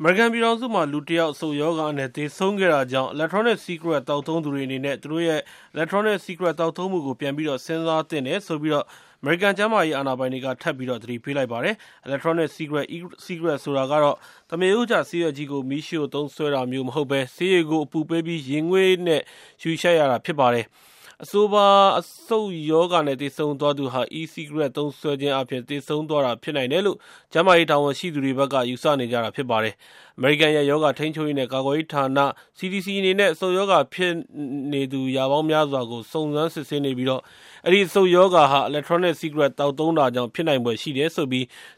အမေရိကန်ပြည်ထောင်စုမှာ လူတယောက် အဆုတ်ရောဂါနဲ့ သေဆုံးခဲ့တာကြောင့် Electronic Cigarette သောက်သုံးသူတွေအနေနဲ့ သူတို့ရဲ့ Electronic Cigarette သောက်သုံးမှုကို ပြန်ပြီးတော့ စဉ်းစားသင့်တယ်လို့ အမေရိကန် ကျန်းမာရေးအာဏာပိုင်တွေက ထပ်ပြီးတော့ သတိပေးလိုက်ပါတယ်။ Electronic Cigarette (e-cigarette) ဆိုတာကတော့ သမားရိုးကျ ဆေးရွက်ကြီးကို မီးရှို့သုံးစွဲတာမျိုး မဟုတ်ဘဲ ဆေးရည်ကို အပူပေးပြီး ရေငွေ့နဲ့ ရှုရှိုက်ရတာ ဖြစ်ပါတယ်။ အဆိုပါအဆုတ်ရောဂါနဲ့သေဆုံးသွားသူဟာ e-cigarette သုံးစွဲခြင်းအားဖြင့်သေဆုံးသွားတာဖြစ်နိုင်တယ်လို့ကျန်းမာရေးတာဝန်ရှိသူတွေဘက်ကယူဆနေကြတာဖြစ်ပါတယ်။အမေရိကန်ရဲ့ရောဂါထိန်းချုပ်ရေးနဲ့ကာကွယ်ရေးဌာန (CDC) အနေနဲ့အဆုတ်ရောဂါဖြစ်နေသူရာပေါင်းများစွာကိုစုံစမ်းစစ်ဆေးနေပြီးအဲဒီအဆုတ်ရောဂါဟာ Electronic Cigarette သောက်သုံးတာကြောင့်ဖြစ်နိုင်ဖွယ်ရှိတယ်လို့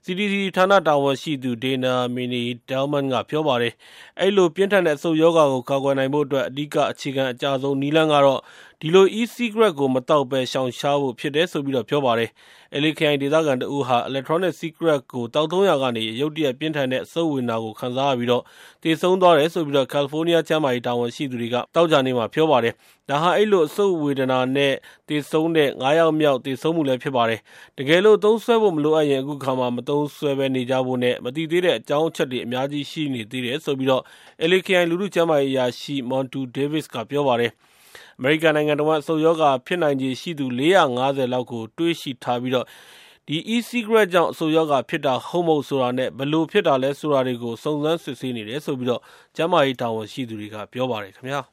CDC ဌာနတာဝန်ရှိသူ Dana Mene-Delman ကပြောပါတယ်။အဲဒီလိုပြင်းထန်တဲ့အဆုတ်ရောဂါကိုကာကွယ်နိုင်ဖို့အတွက်အဓိကအခြေခံအကျဆုံးနည်းလမ်းကတော့ ဒီလို e-cigarette ကို မသောက်ဘဲ ရှောင်ရှားဖို့ဖြစ်တယ်လို့ ပြောပါတယ်။ LA ခရိုင် ဒေသခံတဦးဟာ Electronic Cigarette ကို သောက်သုံးရာကနေ ရုတ်တရက် ပြင်းထန်တဲ့ အဆုတ်ဝေဒနာကို ခံစားရပြီး သေဆုံးသွားတယ်လို့ ကယ်လီဖိုးနီးယား ကျန်းမာရေး တာဝန်ရှိသူတွေက သောကြာနေ့မှာ ပြောပါတယ်။ဒါဟာ အဲဒီလို အဆုတ်ဝေဒနာနဲ့ သေဆုံးတဲ့၅ယောက်မြောက် သေဆုံးမှုလည်း ဖြစ်ပါတယ်။တကယ်လို့ သုံးစွဲဖို့ မလိုအပ်ရင် အခုအခါမှာ မသုံးစွဲဘဲနေကြဖို့နဲ့ မသိသေးတဲ့ အကြောင်းအချက်တွေ အများကြီး ရှိနေသေးတယ်လို့ LA ခရိုင် လူထုကျန်းမာရေးအရာရှိ Montu Davis က ပြောပါတယ်။ အမေရိကန်နိုင်ငံတဝန်း အဆုတ်ရောဂါဖြစ်နိုင်ခြေရှိသူ ၄၅၀ လောက်ကို တွေ့ရှိထားပြီး e-cigarette ကြောင့် အဆုတ်ရောဂါဖြစ်တာ ဟုတ်မဟုတ်ဆိုတာနဲ့ ဘယ်လိုဖြစ်တာလဲဆိုတာတွေကို စုံစမ်းစစ်ဆေးနေတယ်လို့ ကျန်းမာရေးတာဝန်ရှိသူတွေက ပြောပါတယ်ခင်ဗျာ။